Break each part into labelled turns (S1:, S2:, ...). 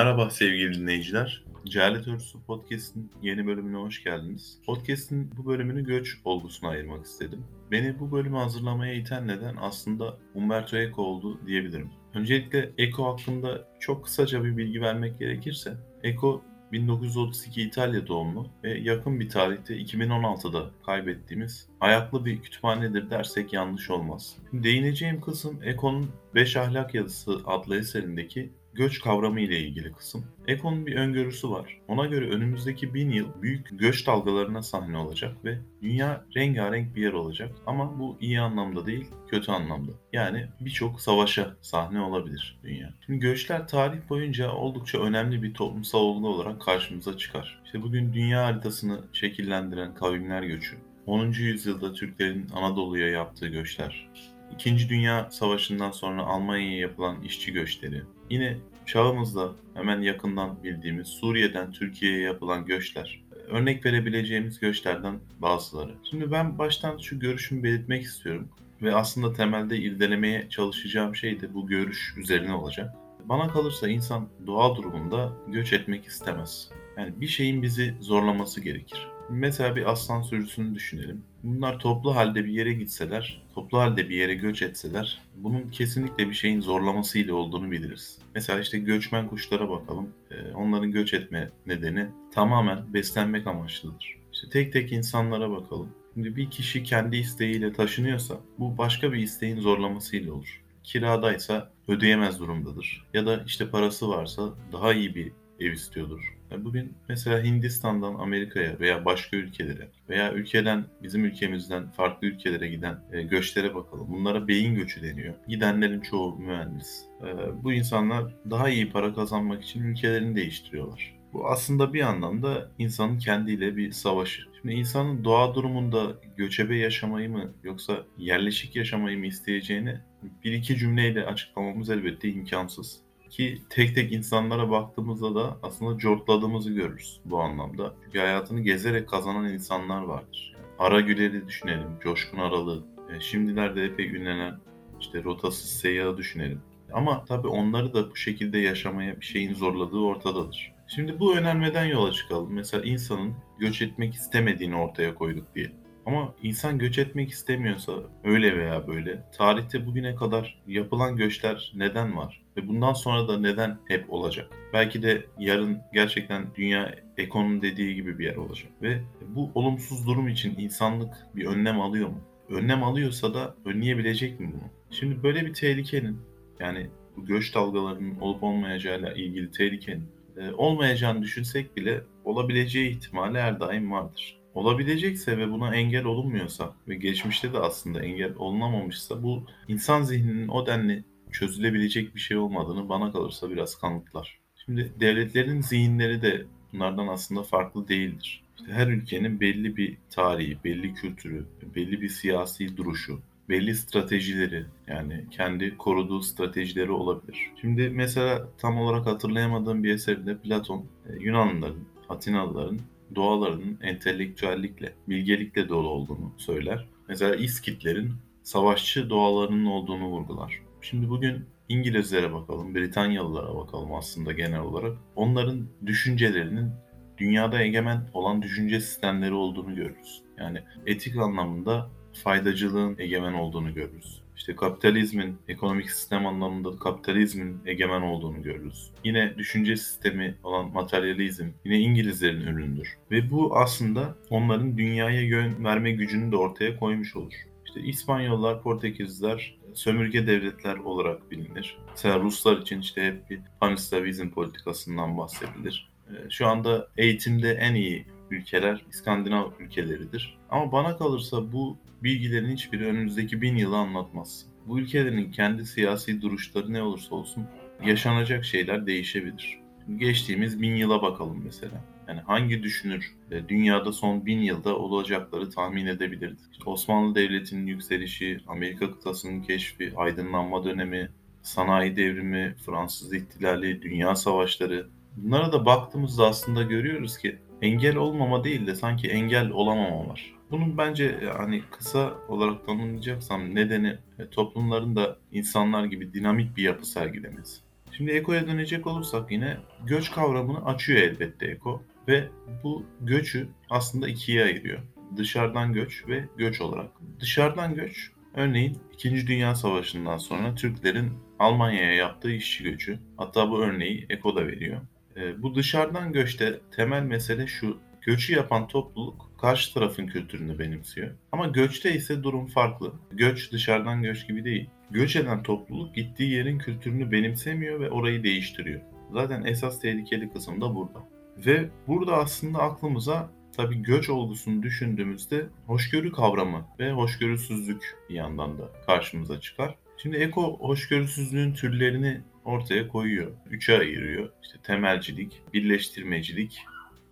S1: Merhaba sevgili dinleyiciler. Cehalet Örtüsü Podcast'in yeni bölümüne hoş geldiniz. Podcast'in bu bölümünü göç olgusuna ayırmak istedim. Beni bu bölümü hazırlamaya iten neden aslında Umberto Eco oldu diyebilirim. Öncelikle Eco hakkında çok kısaca bir bilgi vermek gerekirse, Eco 1932 İtalya doğumlu ve yakın bir tarihte 2016'da kaybettiğimiz ayaklı bir kütüphanedir dersek yanlış olmaz. Değineceğim kısım Eco'nun Beş Ahlak Yazısı adlı eserindeki göç kavramı ile ilgili kısım. Econ'un bir öngörüsü var. Ona göre önümüzdeki bin yıl büyük göç dalgalarına sahne olacak ve dünya rengarenk bir yer olacak. Ama bu iyi anlamda değil, kötü anlamda. Yani birçok savaşa sahne olabilir dünya. Şimdi göçler tarih boyunca oldukça önemli bir toplumsal olgu olarak karşımıza çıkar. İşte bugün dünya haritasını şekillendiren kavimler göçü, 10. yüzyılda Türklerin Anadolu'ya yaptığı göçler, İkinci Dünya Savaşı'ndan sonra Almanya'ya yapılan işçi göçleri, yine çağımızda hemen yakından bildiğimiz Suriye'den Türkiye'ye yapılan göçler, örnek verebileceğimiz göçlerden bazıları. Şimdi ben baştan şu görüşümü belirtmek istiyorum ve aslında temelde irdelemeye çalışacağım şey de bu görüş üzerine olacak. Bana kalırsa insan doğal durumunda göç etmek istemez. Yani bir şeyin bizi zorlaması gerekir. Mesela bir aslan sürüsünü düşünelim. Bunlar toplu halde bir yere gitseler, toplu halde bir yere göç etseler, bunun kesinlikle bir şeyin zorlamasıyla olduğunu biliriz. Mesela işte göçmen kuşlara bakalım. Ee, onların göç etme nedeni tamamen beslenmek amaçlıdır. İşte tek tek insanlara bakalım. Şimdi bir kişi kendi isteğiyle taşınıyorsa bu başka bir isteğin zorlamasıyla olur. Kiradaysa ödeyemez durumdadır. Ya da işte parası varsa daha iyi bir ev istiyordur. Bugün mesela Hindistan'dan Amerika'ya veya başka ülkelere veya ülkeden bizim ülkemizden farklı ülkelere giden e, göçlere bakalım. Bunlara beyin göçü deniyor. Gidenlerin çoğu mühendis. E, bu insanlar daha iyi para kazanmak için ülkelerini değiştiriyorlar. Bu aslında bir anlamda insanın kendiyle bir savaşı. Şimdi insanın doğa durumunda göçebe yaşamayı mı yoksa yerleşik yaşamayı mı isteyeceğini bir iki cümleyle açıklamamız elbette imkansız. Ki tek tek insanlara baktığımızda da aslında cortladığımızı görürüz bu anlamda. Çünkü hayatını gezerek kazanan insanlar vardır. Ara Güler'i düşünelim, Coşkun Aralı, e, şimdilerde epey ünlenen işte rotasız seyyahı düşünelim. Ama tabii onları da bu şekilde yaşamaya bir şeyin zorladığı ortadadır. Şimdi bu önermeden yola çıkalım. Mesela insanın göç etmek istemediğini ortaya koyduk diye. Ama insan göç etmek istemiyorsa öyle veya böyle tarihte bugüne kadar yapılan göçler neden var? Ve bundan sonra da neden hep olacak? Belki de yarın gerçekten dünya ekonomi dediği gibi bir yer olacak. Ve bu olumsuz durum için insanlık bir önlem alıyor mu? Önlem alıyorsa da önleyebilecek mi bunu? Şimdi böyle bir tehlikenin yani bu göç dalgalarının olup olmayacağıyla ilgili tehlikenin e, olmayacağını düşünsek bile olabileceği ihtimali her daim vardır olabilecekse ve buna engel olunmuyorsa ve geçmişte de aslında engel olunamamışsa bu insan zihninin o denli çözülebilecek bir şey olmadığını bana kalırsa biraz kanıtlar. Şimdi devletlerin zihinleri de bunlardan aslında farklı değildir. İşte her ülkenin belli bir tarihi, belli kültürü, belli bir siyasi duruşu, belli stratejileri yani kendi koruduğu stratejileri olabilir. Şimdi mesela tam olarak hatırlayamadığım bir eserde Platon e, Yunanlıların, Atinalıların doğalarının entelektüellikle, bilgelikle dolu olduğunu söyler. Mesela İskitlerin savaşçı doğalarının olduğunu vurgular. Şimdi bugün İngilizlere bakalım, Britanyalılara bakalım aslında genel olarak. Onların düşüncelerinin dünyada egemen olan düşünce sistemleri olduğunu görürüz. Yani etik anlamında faydacılığın egemen olduğunu görürüz. İşte kapitalizmin, ekonomik sistem anlamında kapitalizmin egemen olduğunu görürüz. Yine düşünce sistemi olan materyalizm yine İngilizlerin ürünüdür. Ve bu aslında onların dünyaya yön verme gücünü de ortaya koymuş olur. İşte İspanyollar, Portekizliler sömürge devletler olarak bilinir. Mesela Ruslar için işte hep bir panislavizm politikasından bahsedilir. Ee, şu anda eğitimde en iyi ülkeler İskandinav ülkeleridir. Ama bana kalırsa bu bilgilerin hiçbiri önümüzdeki bin yılı anlatmaz. Bu ülkelerin kendi siyasi duruşları ne olursa olsun yaşanacak şeyler değişebilir. Geçtiğimiz bin yıla bakalım mesela. Yani hangi düşünür dünyada son bin yılda olacakları tahmin edebilirdi? İşte Osmanlı Devleti'nin yükselişi, Amerika kıtasının keşfi, aydınlanma dönemi, sanayi devrimi, Fransız ihtilali, dünya savaşları. Bunlara da baktığımızda aslında görüyoruz ki engel olmama değil de sanki engel olamama var. Bunun bence hani kısa olarak tanımlayacaksam nedeni e, toplumların da insanlar gibi dinamik bir yapı sergilemesi. Şimdi Eko'ya dönecek olursak yine göç kavramını açıyor elbette Eko ve bu göçü aslında ikiye ayırıyor. Dışarıdan göç ve göç olarak. Dışarıdan göç örneğin 2. Dünya Savaşı'ndan sonra Türklerin Almanya'ya yaptığı işçi göçü. Hatta bu örneği Eko da veriyor. E, bu dışarıdan göçte temel mesele şu. Göçü yapan topluluk karşı tarafın kültürünü benimsiyor. Ama göçte ise durum farklı. Göç dışarıdan göç gibi değil. Göç eden topluluk gittiği yerin kültürünü benimsemiyor ve orayı değiştiriyor. Zaten esas tehlikeli kısım da burada. Ve burada aslında aklımıza tabii göç olgusunu düşündüğümüzde hoşgörü kavramı ve hoşgörüsüzlük bir yandan da karşımıza çıkar. Şimdi eko hoşgörüsüzlüğün türlerini ortaya koyuyor. Üçe ayırıyor. İşte temelcilik, birleştirmecilik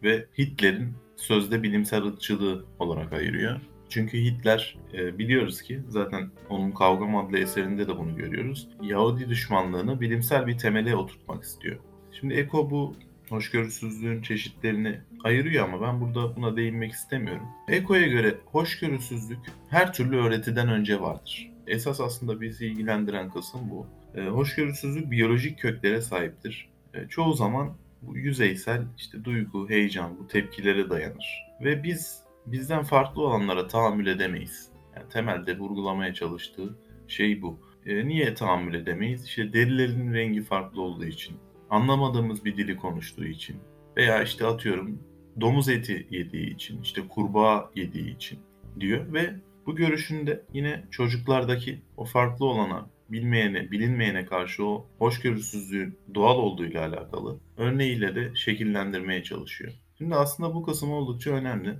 S1: ve Hitler'in sözde bilimsel ırkçılığı olarak ayırıyor. Çünkü Hitler e, biliyoruz ki zaten onun Kavgam adlı eserinde de bunu görüyoruz. Yahudi düşmanlığını bilimsel bir temele oturtmak istiyor. Şimdi Eko bu hoşgörüsüzlüğün çeşitlerini ayırıyor ama ben burada buna değinmek istemiyorum. Eko'ya göre hoşgörüsüzlük her türlü öğretiden önce vardır. Esas aslında bizi ilgilendiren kısım bu. E, hoşgörüsüzlük biyolojik köklere sahiptir. E, çoğu zaman bu yüzeysel işte duygu, heyecan, bu tepkilere dayanır. Ve biz bizden farklı olanlara tahammül edemeyiz. Yani temelde vurgulamaya çalıştığı şey bu. E, niye tahammül edemeyiz? İşte derilerin rengi farklı olduğu için, anlamadığımız bir dili konuştuğu için veya işte atıyorum domuz eti yediği için, işte kurbağa yediği için diyor ve bu görüşünde yine çocuklardaki o farklı olana, bilmeyene, bilinmeyene karşı o hoşgörüsüzlüğün doğal olduğuyla alakalı örneğiyle de şekillendirmeye çalışıyor. Şimdi aslında bu kısım oldukça önemli.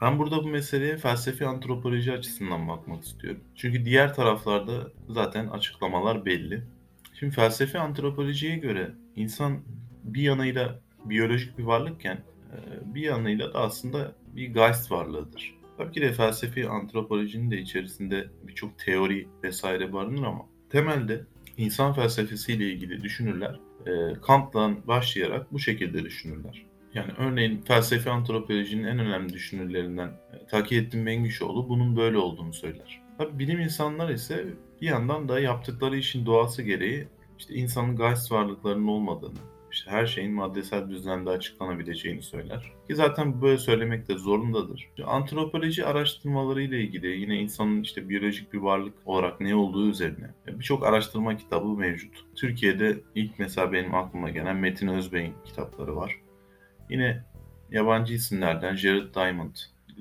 S1: Ben burada bu meseleye felsefi antropoloji açısından bakmak istiyorum. Çünkü diğer taraflarda zaten açıklamalar belli. Şimdi felsefi antropolojiye göre insan bir yanıyla biyolojik bir varlıkken e, bir yanıyla da aslında bir geist varlığıdır. Tabii ki de felsefi antropolojinin de içerisinde birçok teori vesaire barınır ama temelde insan felsefesiyle ilgili düşünürler e, Kant'tan başlayarak bu şekilde düşünürler. Yani örneğin felsefi antropolojinin en önemli düşünürlerinden e, Takiyettin Bengüşoğlu bunun böyle olduğunu söyler. Tabii bilim insanları ise bir yandan da yaptıkları işin doğası gereği işte insanın geist varlıklarının olmadığını, işte her şeyin maddesel düzlemde açıklanabileceğini söyler. Ki zaten böyle söylemek de zorundadır. Antropoloji araştırmaları ile ilgili yine insanın işte biyolojik bir varlık olarak ne olduğu üzerine birçok araştırma kitabı mevcut. Türkiye'de ilk mesela benim aklıma gelen Metin Özbey'in kitapları var. Yine yabancı isimlerden Jared Diamond,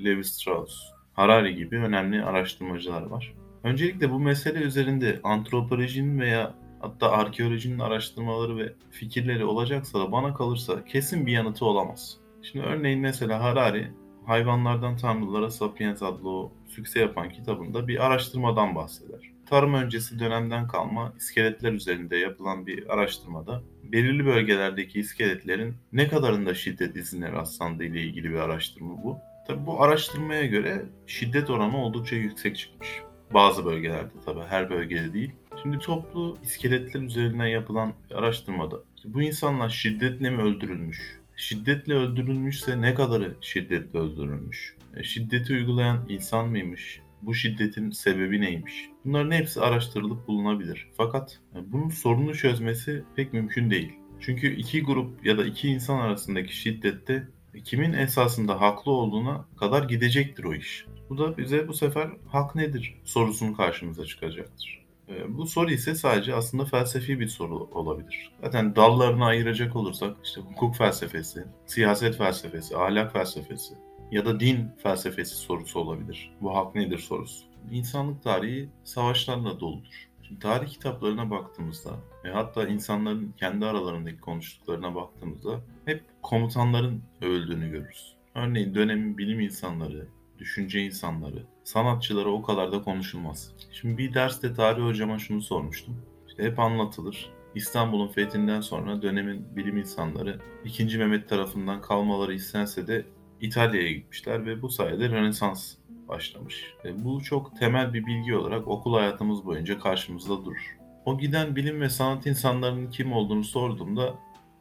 S1: Levi Strauss, Harari gibi önemli araştırmacılar var. Öncelikle bu mesele üzerinde antropolojinin veya hatta arkeolojinin araştırmaları ve fikirleri olacaksa da bana kalırsa kesin bir yanıtı olamaz. Şimdi örneğin mesela Harari Hayvanlardan Tanrılara Sapiens adlı o sükse yapan kitabında bir araştırmadan bahseder. Tarım öncesi dönemden kalma iskeletler üzerinde yapılan bir araştırmada belirli bölgelerdeki iskeletlerin ne kadarında şiddet izine rastlandığı ile ilgili bir araştırma bu. Tabi bu araştırmaya göre şiddet oranı oldukça yüksek çıkmış. Bazı bölgelerde tabi her bölgede değil. Şimdi toplu iskeletler üzerinden yapılan araştırmada bu insanlar şiddetle mi öldürülmüş? Şiddetle öldürülmüşse ne kadarı şiddetle öldürülmüş? E, şiddeti uygulayan insan mıymış? Bu şiddetin sebebi neymiş? Bunların hepsi araştırılıp bulunabilir. Fakat e, bunun sorunu çözmesi pek mümkün değil. Çünkü iki grup ya da iki insan arasındaki şiddette kimin esasında haklı olduğuna kadar gidecektir o iş. Bu da bize bu sefer hak nedir sorusunu karşımıza çıkacaktır. E, bu soru ise sadece aslında felsefi bir soru olabilir. Zaten dallarını ayıracak olursak işte hukuk felsefesi, siyaset felsefesi, ahlak felsefesi ya da din felsefesi sorusu olabilir. Bu hak nedir sorusu. İnsanlık tarihi savaşlarla doludur. Şimdi tarih kitaplarına baktığımızda ve hatta insanların kendi aralarındaki konuştuklarına baktığımızda hep komutanların övüldüğünü görürüz. Örneğin dönemin bilim insanları, düşünce insanları, sanatçıları o kadar da konuşulmaz. Şimdi bir derste tarih hocama şunu sormuştum. İşte hep anlatılır. İstanbul'un fethinden sonra dönemin bilim insanları 2. Mehmet tarafından kalmaları istense de İtalya'ya gitmişler ve bu sayede Rönesans başlamış. E, bu çok temel bir bilgi olarak okul hayatımız boyunca karşımızda durur. O giden bilim ve sanat insanlarının kim olduğunu sorduğumda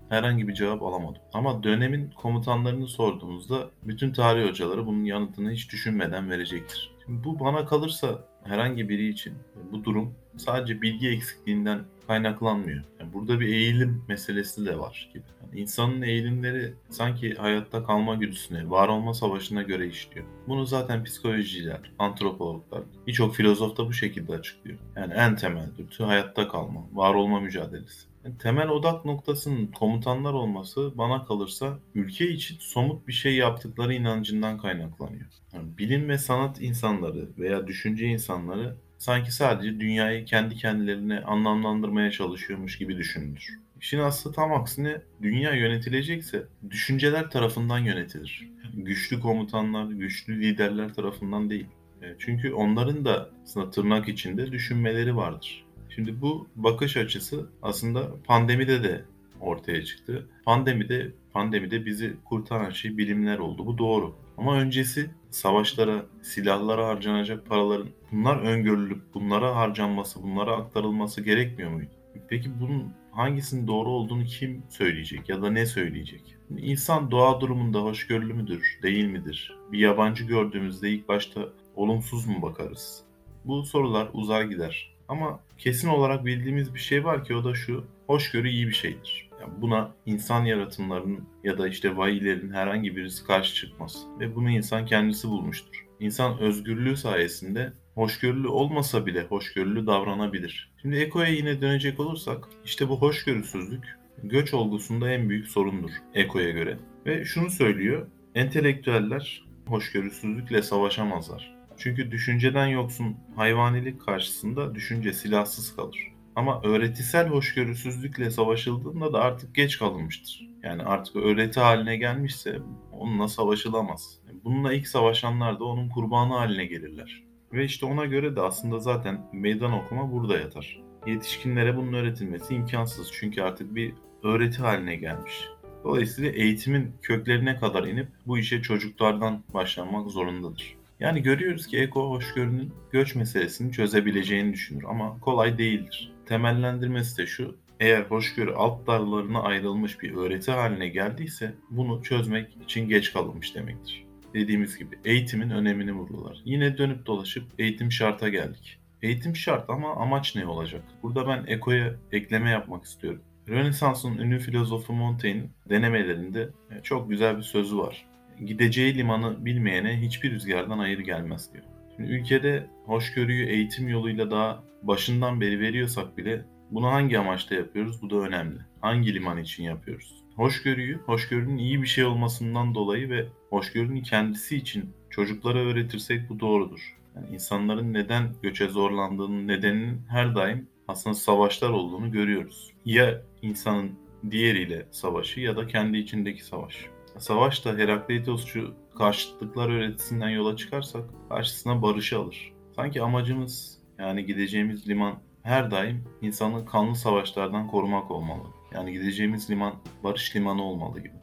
S1: herhangi bir cevap alamadım. Ama dönemin komutanlarını sorduğumuzda bütün tarih hocaları bunun yanıtını hiç düşünmeden verecektir. Bu bana kalırsa herhangi biri için bu durum sadece bilgi eksikliğinden kaynaklanmıyor. Yani burada bir eğilim meselesi de var gibi. Yani insanın eğilimleri sanki hayatta kalma güdüsüne, var olma savaşına göre işliyor. Bunu zaten psikolojiciler, antropologlar, birçok filozof da bu şekilde açıklıyor. Yani en temel dürtü hayatta kalma, var olma mücadelesi. Temel odak noktasının komutanlar olması bana kalırsa ülke için somut bir şey yaptıkları inancından kaynaklanıyor. Yani bilim ve sanat insanları veya düşünce insanları sanki sadece dünyayı kendi kendilerine anlamlandırmaya çalışıyormuş gibi düşünülür. İşin aslı tam aksine dünya yönetilecekse düşünceler tarafından yönetilir. Güçlü komutanlar, güçlü liderler tarafından değil. E, Çünkü onların da aslında tırnak içinde düşünmeleri vardır. Şimdi bu bakış açısı aslında pandemide de ortaya çıktı. Pandemide pandemide bizi kurtaran şey bilimler oldu. Bu doğru. Ama öncesi savaşlara, silahlara harcanacak paraların bunlar öngörülüp bunlara harcanması, bunlara aktarılması gerekmiyor muydu? Peki bunun hangisinin doğru olduğunu kim söyleyecek ya da ne söyleyecek? İnsan doğa durumunda hoşgörülü müdür, değil midir? Bir yabancı gördüğümüzde ilk başta olumsuz mu bakarız? Bu sorular uzar gider. Ama kesin olarak bildiğimiz bir şey var ki o da şu. Hoşgörü iyi bir şeydir. Yani buna insan yaratımlarının ya da işte vahiylerin herhangi birisi karşı çıkmaz. Ve bunu insan kendisi bulmuştur. İnsan özgürlüğü sayesinde hoşgörülü olmasa bile hoşgörülü davranabilir. Şimdi Eko'ya yine dönecek olursak işte bu hoşgörüsüzlük göç olgusunda en büyük sorundur Eko'ya göre. Ve şunu söylüyor, entelektüeller hoşgörüsüzlükle savaşamazlar. Çünkü düşünceden yoksun hayvanilik karşısında düşünce silahsız kalır. Ama öğretisel hoşgörüsüzlükle savaşıldığında da artık geç kalınmıştır. Yani artık öğreti haline gelmişse onunla savaşılamaz. Bununla ilk savaşanlar da onun kurbanı haline gelirler. Ve işte ona göre de aslında zaten meydan okuma burada yatar. Yetişkinlere bunun öğretilmesi imkansız çünkü artık bir öğreti haline gelmiş. Dolayısıyla eğitimin köklerine kadar inip bu işe çocuklardan başlanmak zorundadır. Yani görüyoruz ki Eko hoşgörünün göç meselesini çözebileceğini düşünür ama kolay değildir. Temellendirmesi de şu, eğer hoşgörü alt dallarına ayrılmış bir öğreti haline geldiyse bunu çözmek için geç kalınmış demektir. Dediğimiz gibi eğitimin önemini vururlar. Yine dönüp dolaşıp eğitim şarta geldik. Eğitim şart ama amaç ne olacak? Burada ben Eko'ya ekleme yapmak istiyorum. Rönesans'ın ünlü filozofu Montaigne'in denemelerinde çok güzel bir sözü var gideceği limanı bilmeyene hiçbir rüzgardan hayır gelmez diyor. Şimdi ülkede hoşgörüyü eğitim yoluyla daha başından beri veriyorsak bile bunu hangi amaçla yapıyoruz bu da önemli. Hangi liman için yapıyoruz? Hoşgörüyü, hoşgörünün iyi bir şey olmasından dolayı ve hoşgörünün kendisi için çocuklara öğretirsek bu doğrudur. Yani insanların neden göçe zorlandığının nedeninin her daim aslında savaşlar olduğunu görüyoruz. Ya insanın diğeriyle savaşı ya da kendi içindeki savaş. Savaşta Herakleitosçu karşıtlıklar öğretisinden yola çıkarsak karşısına barışı alır. Sanki amacımız yani gideceğimiz liman her daim insanı kanlı savaşlardan korumak olmalı. Yani gideceğimiz liman barış limanı olmalı gibi.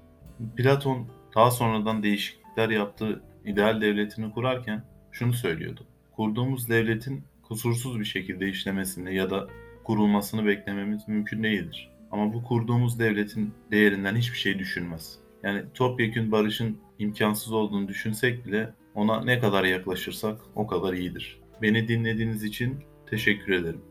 S1: Platon daha sonradan değişiklikler yaptığı ideal devletini kurarken şunu söylüyordu. Kurduğumuz devletin kusursuz bir şekilde işlemesini ya da kurulmasını beklememiz mümkün değildir. Ama bu kurduğumuz devletin değerinden hiçbir şey düşünmez. Yani topyekün barışın imkansız olduğunu düşünsek bile ona ne kadar yaklaşırsak o kadar iyidir. Beni dinlediğiniz için teşekkür ederim.